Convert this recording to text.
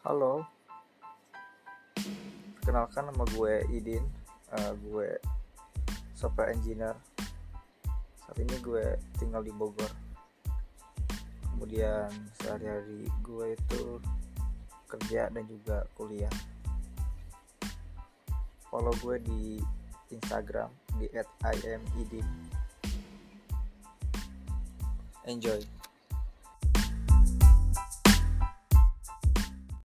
Halo, kenalkan nama gue Idin, uh, gue software engineer. Saat ini gue tinggal di Bogor. Kemudian sehari-hari gue itu kerja dan juga kuliah. Follow gue di Instagram di @imidin. Enjoy.